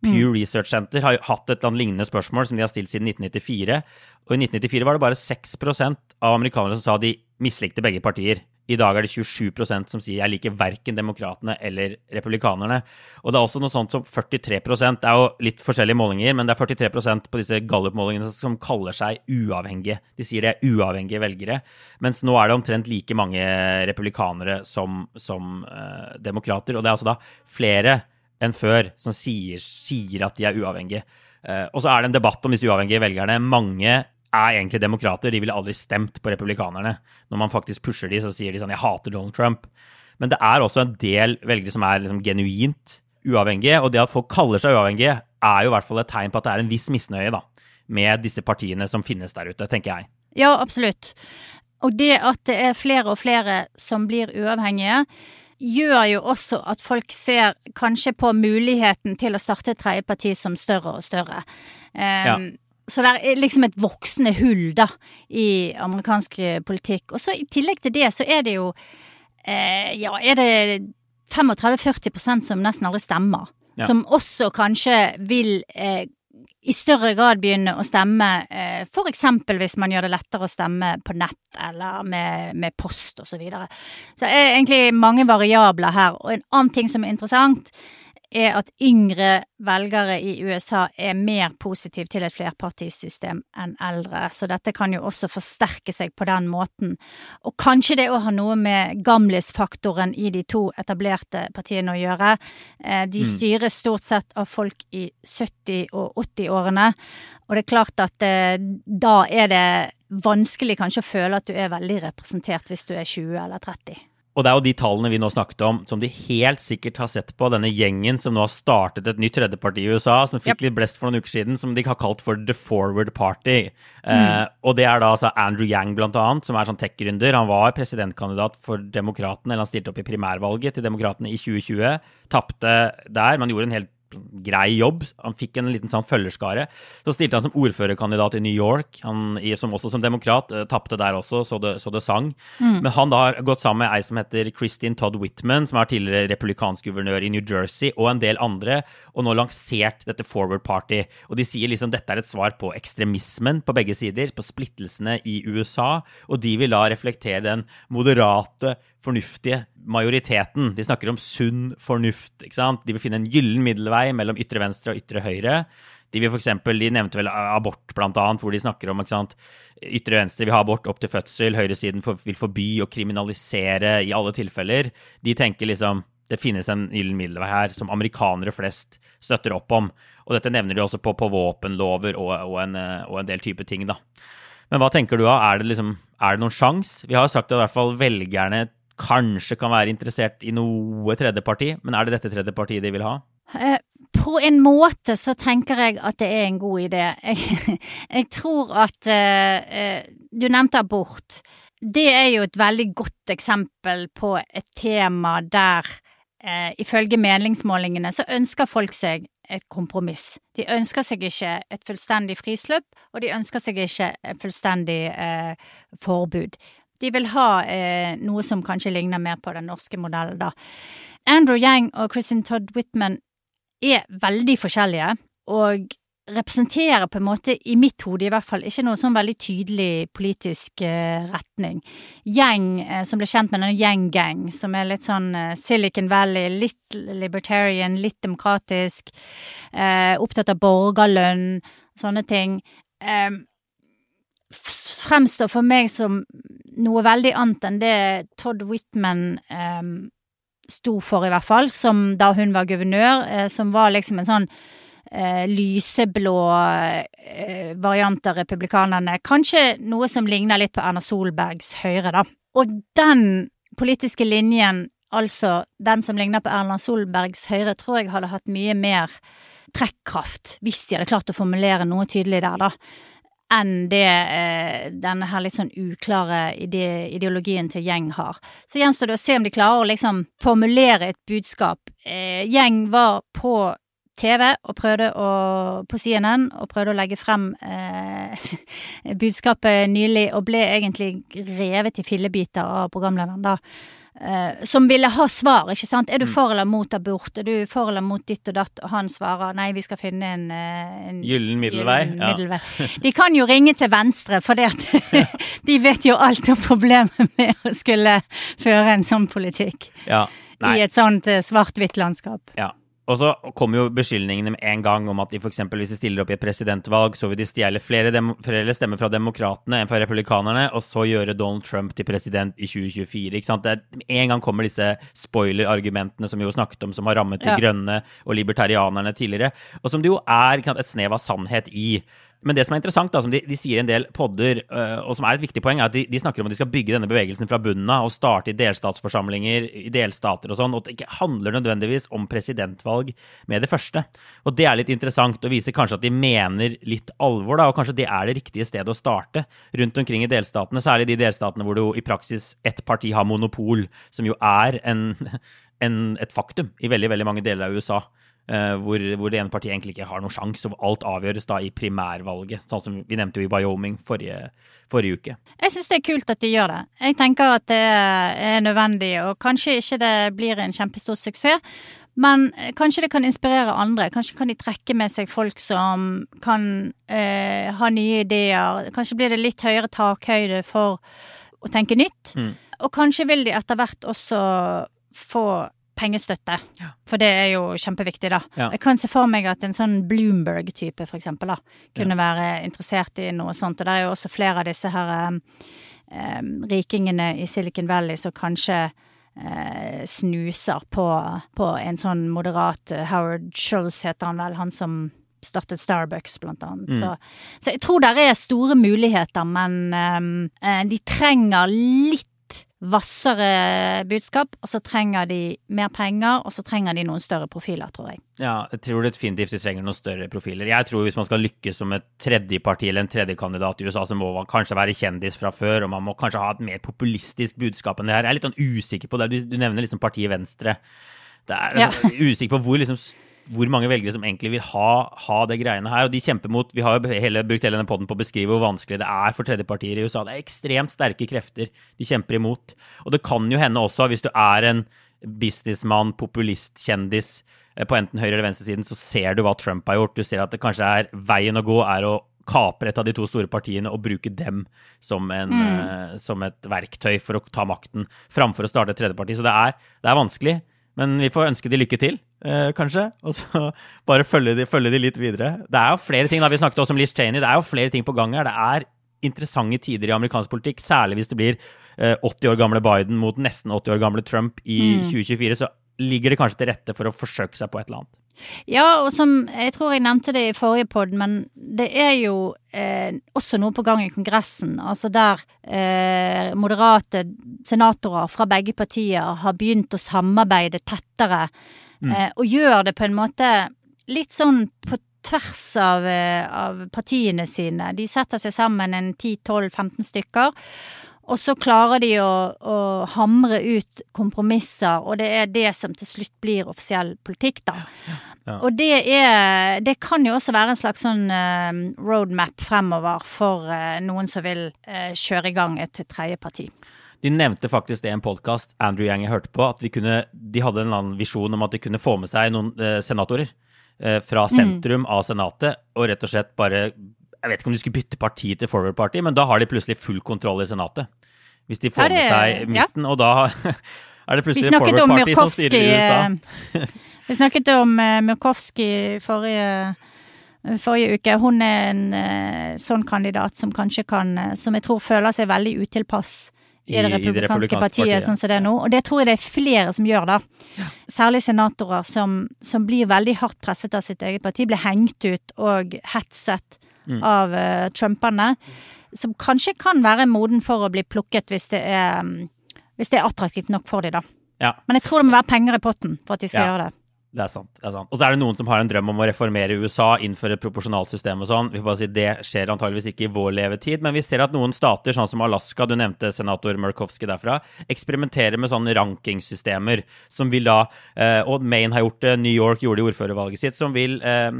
Pew mm. Research Center har hatt et eller annet lignende spørsmål som de har stilt siden 1994. Og i 1994 var det bare 6% av amerikanere som sa de mislikte begge partier. I dag er det 27% som sier jeg liker verken demokratene eller republikanerne. Og det er også noe sånt som 43 Det er jo litt forskjellige målinger, men det er 43% på disse Gallup-målingene som kaller seg uavhengige. De sier det er uavhengige velgere. Mens nå er det omtrent like mange republikanere som, som uh, demokrater. Og det er altså da flere enn før som sier, sier at de er uavhengige. Uh, og så er det en debatt om disse uavhengige velgerne. Mange er egentlig demokrater. De ville aldri stemt på republikanerne. Når man faktisk pusher de, så sier de sånn 'jeg hater Donald Trump'. Men det er også en del velgere som er liksom genuint uavhengige. Og det at folk kaller seg uavhengige, er jo i hvert fall et tegn på at det er en viss misnøye da, med disse partiene som finnes der ute, tenker jeg. Ja, absolutt. Og det at det er flere og flere som blir uavhengige, gjør jo også at folk ser kanskje på muligheten til å starte et tredje parti som større og større. Um, ja så det er liksom et voksende hull, da, i amerikansk politikk. Og så i tillegg til det, så er det jo eh, Ja, er det 35-40% som nesten aldri stemmer. Ja. Som også kanskje vil eh, i større grad begynne å stemme eh, f.eks. hvis man gjør det lettere å stemme på nett eller med, med post osv. Så, videre. så det er egentlig mange variabler her. Og en annen ting som er interessant, er at yngre velgere i USA er mer positive til et flerpartisystem enn eldre, så dette kan jo også forsterke seg på den måten. Og kanskje det òg har noe med gamlisfaktoren i de to etablerte partiene å gjøre. Eh, de mm. styres stort sett av folk i 70- og 80-årene, og det er klart at eh, da er det vanskelig kanskje å føle at du er veldig representert hvis du er 20 eller 30. Og det er jo de tallene vi nå snakket om, som de helt sikkert har sett på. Denne gjengen som nå har startet et nytt tredjeparti i USA, som fikk yep. litt blest for noen uker siden, som de har kalt for The Forward Party. Mm. Eh, og det er da altså Andrew Yang, blant annet, som er sånn tech-gründer. Han var presidentkandidat for Demokratene, eller han stilte opp i primærvalget til Demokratene i 2020. Tapte der, men gjorde en helt grei jobb. Han fikk en liten sånn følgerskare. Så stilte han som ordførerkandidat i New York, han, som også som demokrat. Uh, Tapte der også, så det, så det sang. Mm. Men han da har gått sammen med ei som heter Kristin Todd Whitman, som er tidligere republikansk guvernør i New Jersey, og en del andre, og nå lansert dette Forward Party. Og de sier liksom dette er et svar på ekstremismen på begge sider, på splittelsene i USA, og de vil da reflektere den moderate fornuftige majoriteten. De snakker om sunn fornuft. ikke sant? De vil finne en gyllen middelvei mellom ytre venstre og ytre høyre. De vil for eksempel, de nevnte vel abort, blant annet, hvor de snakker om ikke sant? ytre venstre vil ha abort opp til fødsel, høyresiden vil forby og kriminalisere i alle tilfeller. De tenker liksom det finnes en gyllen middelvei her som amerikanere flest støtter opp om. Og dette nevner de også på, på våpenlover og, og, en, og en del type ting, da. Men hva tenker du da? Er det, liksom, er det noen sjanse? Vi har sagt at i hvert fall velgerne kanskje kan være interessert i noe tredjeparti, men er det dette tredjepartiet de vil ha? Eh, på en måte så tenker jeg at det er en god idé. Jeg, jeg tror at uh, Du nevnte abort. Det er jo et veldig godt eksempel på et tema der uh, ifølge meningsmålingene så ønsker folk seg et kompromiss. De ønsker seg ikke et fullstendig frislipp, og de ønsker seg ikke et fullstendig uh, forbud. De vil ha eh, noe som kanskje ligner mer på den norske modellen, da. Andrew Yang og Kristin Todd Whitman er veldig forskjellige, og representerer på en måte, i mitt hode i hvert fall, ikke noe sånn veldig tydelig politisk eh, retning. Yang, eh, som ble kjent med denne Yang Gang, som er litt sånn eh, Silicon Valley, litt libertarian, litt demokratisk, eh, opptatt av borgerlønn, sånne ting. Eh, fremstår for meg som noe veldig annet enn det Todd Whitman eh, sto for, i hvert fall, som da hun var guvernør, eh, som var liksom en sånn eh, lyseblå eh, variant av republikanerne. Kanskje noe som ligner litt på Erna Solbergs Høyre, da. Og den politiske linjen, altså den som ligner på Erna Solbergs Høyre, tror jeg hadde hatt mye mer trekkraft hvis de hadde klart å formulere noe tydelig der, da enn det eh, denne her litt sånn uklare ide ideologien til Gjeng har. Så gjenstår det å se om de klarer å liksom formulere et budskap. Eh, Gjeng var på TV og prøvde å, på CNN og prøvde å legge frem eh, budskapet nylig, og ble egentlig revet i fillebiter av programlederen, da. Eh, som ville ha svar, ikke sant. Er du for eller mot abort? Er du for eller mot ditt og datt? Og han svarer nei, vi skal finne en, eh, en Gyllen middelvei, gyllen ja. De kan jo ringe til Venstre, for det at de vet jo alt om problemet med å skulle føre en sånn politikk Ja. I et sånt eh, svart-hvitt landskap. Ja. Og så kommer jo beskyldningene med en gang om at de f.eks. hvis de stiller opp i et presidentvalg, så vil de stjele flere, flere stemmer fra demokratene enn fra republikanerne, og så gjøre Donald Trump til president i 2024. ikke sant? Er, en gang kommer disse spoiler-argumentene som vi jo snakket om, som har rammet de Ja. grønne og libertarianerne tidligere, og som det jo er sant, et snev av sannhet i. Men det som er interessant, da, som de, de sier i en del podder, uh, og som er et viktig poeng, er at de, de snakker om at de skal bygge denne bevegelsen fra bunnen av og starte i delstatsforsamlinger, i delstater og sånn, og at det ikke handler nødvendigvis om presidentvalg med det første. Og det er litt interessant å vise kanskje at de mener litt alvor, da, og kanskje det er det riktige stedet å starte rundt omkring i delstatene, særlig de delstatene hvor det jo i praksis ett parti har monopol, som jo er en, en, et faktum i veldig, veldig mange deler av USA. Eh, hvor, hvor det ene partiet egentlig ikke har noen sjanse, og alt avgjøres da i primærvalget. Sånn som vi nevnte jo i Wyoming forrige, forrige uke. Jeg syns det er kult at de gjør det. Jeg tenker at det er nødvendig, og kanskje ikke det blir en kjempestor suksess. Men kanskje det kan inspirere andre. Kanskje kan de trekke med seg folk som kan uh, ha nye ideer. Kanskje blir det litt høyere takhøyde for å tenke nytt. Mm. Og kanskje vil de etter hvert også få pengestøtte. For det er jo kjempeviktig, da. Ja. Jeg kan se for meg at en sånn Bloomberg-type, for eksempel, da, kunne være interessert i noe sånt. Og det er jo også flere av disse her um, eh, rikingene i Silicon Valley som kanskje uh, snuser på, på en sånn moderat eh, Howard Schultz heter han vel, han som startet Starbucks, blant annet. Mm. Så, så jeg tror det er store muligheter, men eh, eh, de trenger litt hvassere budskap, og så trenger de mer penger, og så trenger de noen større profiler, tror jeg. Ja, jeg tror definitivt de trenger noen større profiler. Jeg tror hvis man skal lykkes som et tredjeparti eller en tredjekandidat i USA, så må man kanskje være kjendis fra før, og man må kanskje ha et mer populistisk budskap enn det her. Jeg er litt sånn usikker på det. Du, du nevner liksom partiet Venstre. Det er Ja. usikker på hvor liksom hvor mange velgere som egentlig vil ha, ha det greiene her. Og de kjemper mot Vi har jo hele, brukt hele denne podden på å beskrive hvor vanskelig det er for tredjepartier i USA. Det er ekstremt sterke krefter de kjemper imot. Og det kan jo hende også, hvis du er en businessmann, populist-kjendis eh, på enten høyre- eller venstresiden, så ser du hva Trump har gjort. Du ser at det kanskje er veien å gå er å kapre et av de to store partiene og bruke dem som, en, eh, som et verktøy for å ta makten, framfor å starte et tredjeparti. Så det er, det er vanskelig. Men vi får ønske de lykke til, eh, kanskje. Og så bare følge de, følge de litt videre. Det er jo flere ting, da vi snakket også om Liz Cheney. Det er jo flere ting på gang her. Det er interessante tider i amerikansk politikk, særlig hvis det blir uh, 80 år gamle Biden mot nesten 80 år gamle Trump i 2024. Så ligger det kanskje til rette for å forsøke seg på et eller annet. Ja, og som jeg tror jeg nevnte det i forrige pod, men det er jo eh, også noe på gang i Kongressen. Altså der eh, moderate senatorer fra begge partier har begynt å samarbeide tettere. Eh, og gjør det på en måte litt sånn på tvers av, eh, av partiene sine. De setter seg sammen en 10-12-15 stykker. Og så klarer de å, å hamre ut kompromisser, og det er det som til slutt blir offisiell politikk, da. Ja. Og det er Det kan jo også være en slags sånn eh, roadmap fremover for eh, noen som vil kjøre i gang et tredje parti. De nevnte faktisk det i en podkast Andrew Yang hørte på, at de, kunne, de hadde en eller annen visjon om at de kunne få med seg noen eh, senatorer eh, fra sentrum av Senatet, og rett og slett bare Jeg vet ikke om de skulle bytte parti til Forward Party, men da har de plutselig full kontroll i Senatet. Hvis de får det- med seg midten, og da er det plutselig Forward Party Party som styrer i USA. eh, Vi snakket om uh, Murkowski forrige, forrige uke. Hun er en eh, sånn kandidat som kanskje kan eh, Som jeg tror føler seg veldig utilpass i, det i det republikanske republikanske partiet, partiet. sånn som det er nå. Og det tror jeg det er flere som gjør, da. Særlig senatorer som, som blir veldig hardt presset av sitt eget parti. Blir hengt ut og hetset Mm. av uh, trumperne. Som kanskje kan være moden for å bli plukket hvis det er, mm, hvis det er attraktivt nok for dem, da. Ja. Men jeg tror det må være penger i potten for at de skal Ja. gjøre det. Det er sant. det er sant. Og så er det noen som har en drøm om å reformere USA, innføre et proporsjonalt system og sånn. Vi får bare si Det skjer antageligvis ikke i vår levetid, men vi ser at noen stater, sånn som Alaska, du nevnte senator Murkowski derfra, eksperimenterer med sånne rankingsystemer som vil da eh, Og Maine har gjort det, New York gjorde det i ordførervalget sitt, som vil, eh,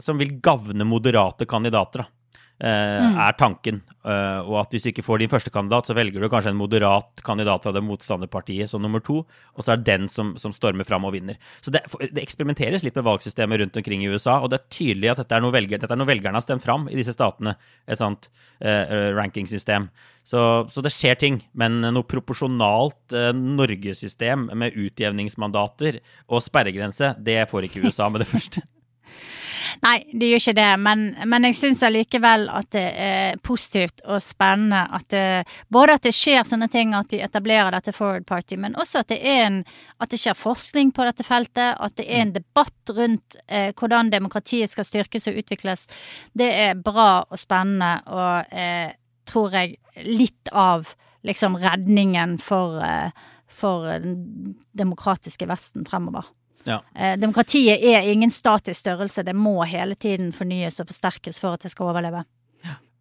som vil gagne moderate kandidater. da. Eh, er tanken. Eh, og at hvis du ikke får din første kandidat, så velger du kanskje en moderat kandidat fra det motstanderpartiet som nummer to, og så er det den som, som stormer fram og vinner. Så det, det, eksperimenteres litt med valgsystemet rundt omkring i USA, og det er tydelig at dette er noe, velger, dette er noe velgerne har stemt fram i disse statene, et sånt eh, rankingsystem. Så, så, det skjer ting, men noe proporsjonalt eh, norgesystem med utjevningsmandater og sperregrense, det får ikke USA med det første. Nei, det gjør ikke det, men, men jeg syns allikevel at det er positivt og spennende at det Både at det skjer sånne ting, at de etablerer dette Forward Party, men også at det er en At det skjer forskning på dette feltet, at det er en debatt rundt eh, hvordan demokratiet skal styrkes og utvikles. Det er bra og spennende, og eh, tror jeg litt av liksom redningen for, eh, for den demokratiske Vesten fremover. Ja. Eh, demokratiet er ingen statisk størrelse, det må hele tiden fornyes og forsterkes for at det skal overleve.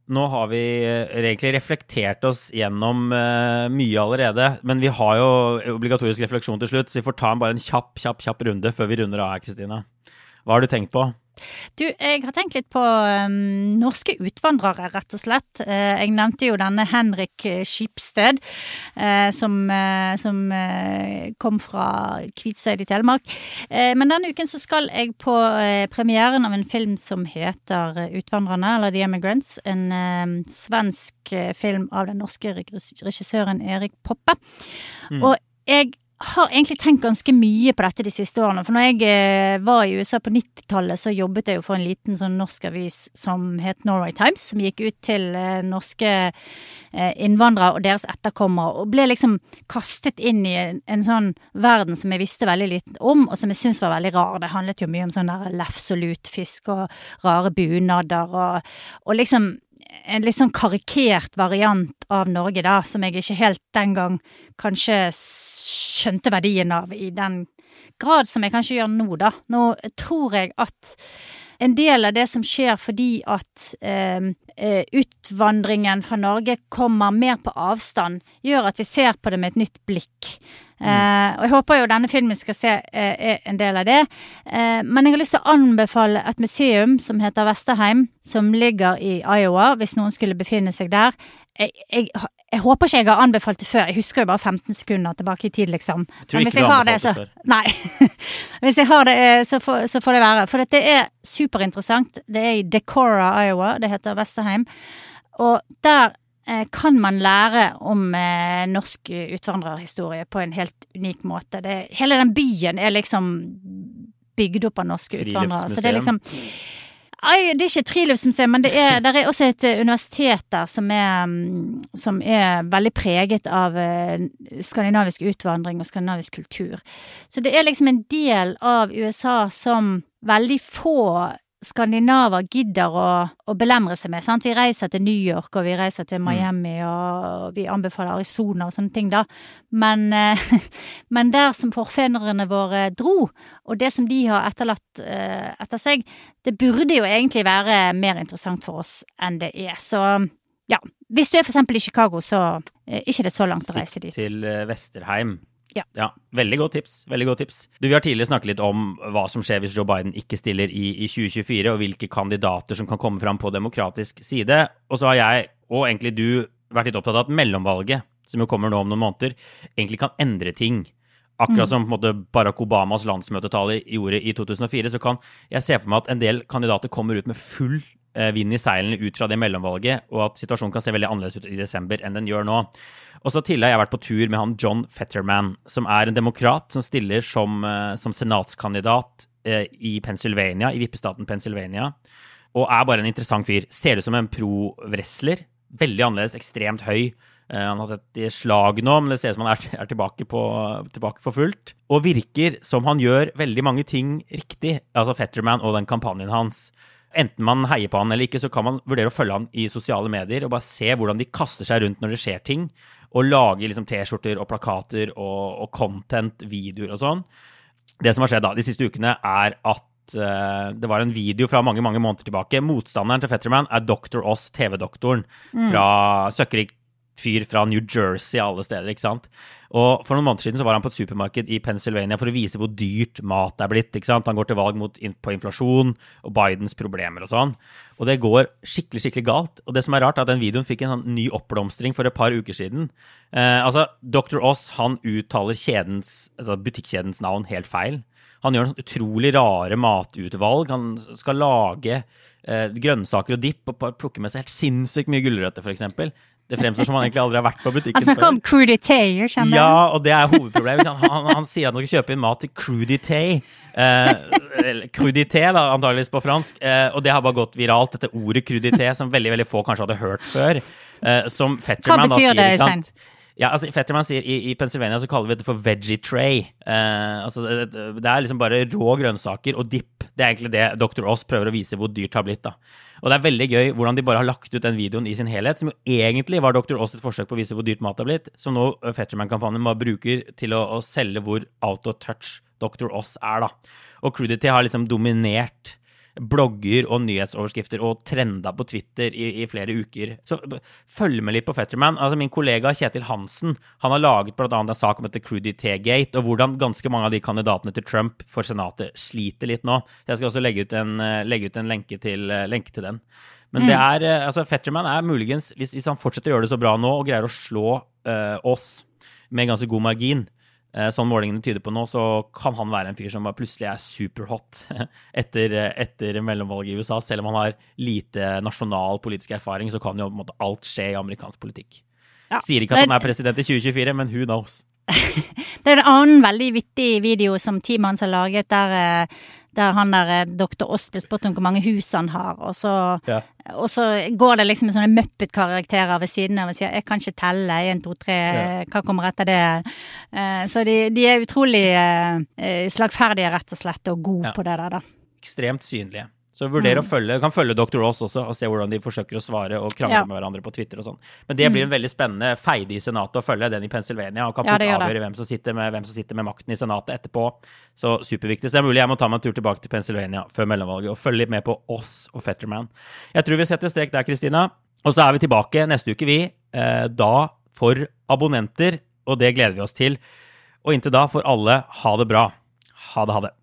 Nå har vi eh, egentlig reflektert oss gjennom uh, mye allerede, men vi har jo obligatorisk refleksjon til slutt, så vi får ta en bare en kjapp, kjapp, kjapp runde før vi runder av her, Kristina. Hva har du tenkt på? Du, jeg har tenkt litt på um, norske utvandrere, rett og slett. Uh, jeg nevnte jo denne Henrik Skipsted, uh, som, uh, som kom fra Kvitseid i Telemark. men denne uken så skal jeg på premieren av en film som heter Utvandrerne, eller The Immigrants'. En svensk film av den norske regissøren Erik Poppe. Mm. Og jeg har egentlig tenkt ganske mye på dette de siste årene. For når jeg eh, var i USA på 90-tallet, så jobbet jeg jo for en liten sånn norsk avis som het Norway Times, som gikk ut til eh, norske eh, innvandrere og deres etterkommere, og ble liksom kastet inn i en, sånn verden som jeg visste veldig lite om, og som jeg syntes var veldig rar. Det handlet jo mye om sånn der lefs og lutfisk og rare bunader og, og liksom en litt sånn karikert variant av Norge, da, som jeg ikke helt den gang kanskje skjønte verdien av i den grad som jeg kanskje gjør nå, da. Nå tror jeg at en del av det som skjer fordi at eh, eh, utvandringen fra Norge kommer mer på avstand, gjør at vi ser på det med et nytt blikk. Mm. Eh, og jeg håper jo denne filmen skal se eh, en del av det. Eh, men jeg har lyst til å anbefale et museum som heter Vesterheim, som ligger i Iowa, hvis noen skulle befinne seg der. Jeg, jeg, jeg håper ikke jeg har anbefalt det før. Jeg husker jo bare 15 sekunder tilbake i tid, liksom. Jeg tror ikke du har det, før. Nei. hvis jeg har det, eh, så får, så får det være. For dette er superinteressant. Det er i Decora, Iowa. Det heter Vesterheim. Og der eh, kan man lære om eh, norsk utvandrerhistorie på en helt unik måte. Det, hele den byen er liksom bygd opp av norske utvandrere. Så det er liksom Nei, det er ikke et friluftsmuseum, men det er, er, også et eh, universitet der som er, mm, som er veldig preget av eh, skandinavisk utvandring og skandinavisk kultur. Så det er liksom en del av USA som veldig få skandinaver gidder å, å, belemre seg med. Sant? Vi reiser til New York, og vi reiser til mm. Miami, og vi anbefaler Arizona og sånne ting, da. Men, eh, men der som forfedrene våre dro, og det som de har etterlatt eh, etter seg, det burde jo egentlig være mer interessant for oss enn det er. Så ja. Hvis du er for eksempel i Chicago, så er ikke det så langt å reise dit. Til eh, Vesterheim. Ja. ja. Veldig godt tips. veldig godt tips. Du, Vi har tidligere snakket litt om hva som skjer hvis Joe Biden ikke stiller i, i 2024, og hvilke kandidater som kan komme fram på demokratisk side. Og så har jeg, og egentlig du, vært litt opptatt av at mellomvalget, som jo kommer nå om noen måneder, egentlig kan endre ting. Akkurat mm. som måte, Barack Obamas landsmøtetale gjorde i 2004, så kan jeg se for meg at en del kandidater kommer ut med full vind i seilene ut fra det mellomvalget, og at situasjonen kan se veldig annerledes ut i desember enn den gjør nå. Og så tidligere har jeg vært på tur med han John Fetterman, som er en demokrat som stiller som, uh, som senatskandidat uh, i Pennsylvania, i vippestaten Pennsylvania. Og er bare en interessant fyr. Ser ut som en pro-wrestler. Veldig annerledes, ekstremt høy. Han har sett slag nå, men det ser ut som han er tilbake, på, tilbake, for fullt. Og virker som han gjør veldig mange ting riktig, altså Fetterman og den kampanjen hans. Enten man heier på han eller ikke, så kan man vurdere å følge han i sosiale medier og bare se hvordan de kaster seg rundt når det skjer ting og lage liksom T-skjorter og plakater og, og content, videoer og sånn. Det som har skjedd da, de siste ukene, er at uh, det var en video fra mange mange måneder tilbake. Motstanderen til Fetterman er Dr. Oss, TV-doktoren mm. fra Søkkrik fyr fra New Jersey alle steder, ikke sant. Og For noen måneder siden så var han på et supermarked i Pennsylvania for å vise hvor dyrt mat er blitt. ikke sant? Han går til valg mot, på inflasjon og Bidens problemer og sånn. Og det går skikkelig skikkelig galt. Og det som er rart, er at den videoen fikk en sånn ny oppblomstring for et par uker siden. Eh, altså, Dr. Oss han uttaler kjedens, altså butikkjedens navn helt feil. Han gjør noen utrolig rare matutvalg. Han skal lage eh, grønnsaker og dipp og plukke med seg helt sinnssykt mye gulrøtter, f.eks. Det fremstår som han egentlig aldri har vært på butikken før. Han snakker om crudité, skjønner du? Ja, og det er hovedproblemet. Han, han, han, sier at han skal kjøpe inn mat til crudité. Eh, crudité, da, antageligvis på fransk. Eh, og det har bare gått viralt, dette ordet crudité, som veldig veldig få kanskje hadde hørt før. Eh, som Fetterman Hva betyr det, Øystein? Ja, altså Fetterman sier i, i, Pennsylvania så kaller vi det for veggie tray. Eh, altså det, det, er liksom bare rå grønnsaker og dipp. Det er egentlig det Dr. Oss prøver å vise hvor dyrt det har blitt. da. Og det er veldig gøy hvordan de bare har lagt ut den videoen i sin helhet, som jo egentlig var Dr. Oss et forsøk på å vise hvor dyrt mat har blitt, som nå Fetterman-kampanjen bare bruker til å, å, selge hvor out of touch Dr. Oss er, da. Og Crudity har liksom dominert blogger og nyhetsoverskrifter og trenda på Twitter i, i, flere uker. Så følg med litt på Fetterman. Altså, min kollega Kjetil Hansen han har laget bl.a. en sak om dette Crudity-gate, og hvordan ganske mange av de kandidatene til Trump for Senatet sliter litt nå. Så jeg skal også legge ut en, eh, legge ut en lenke, til, eh, lenke, til, den. Men mm. det er, eh, altså, Fetterman er muligens, hvis, hvis, han fortsetter å gjøre det så bra nå og greier å slå uh, oss med ganske god margin, sånn målingene tyder på nå, så kan han være en fyr som plutselig er superhot etter, etter mellomvalget i USA. Selv om han har lite nasjonal politisk erfaring, så kan jo måte, alt skje i amerikansk politikk. Ja, Sier ikke at han er president i 2024, men who knows? det er en annen veldig vittig video som Timans har laget, der, eh, der han der eh, doktor Oss blir spurt om hvor mange hus han har, og så, ja. og så går det liksom sånne Muppet-karakterer ved siden av og sier 'jeg kan ikke telle', én, to, tre, ja. hva kommer etter det? Eh, så de, de er utrolig slagferdige, rett og slett, og gode ja. på det der, da. Ekstremt synlige. Så vurder mm. å følge, kan følge Dr. Ross også og se hvordan de forsøker å svare og krangle ja. med hverandre på Twitter og sånn. Men det blir en mm. veldig spennende feide i Senatet å følge, den i Pennsylvania, og kan ja, avgjøre hvem som, med, hvem som, sitter med, makten i Senatet etterpå. Så superviktig. Så det er mulig jeg må ta meg en tur tilbake til Pennsylvania før mellomvalget og følge litt med på oss og Fetterman. Jeg tror vi setter strek der, Kristina. Og så er vi tilbake neste uke, vi. Eh, da for abonnenter, og det gleder vi oss til. Og inntil da får alle ha det bra. Ha det, ha det.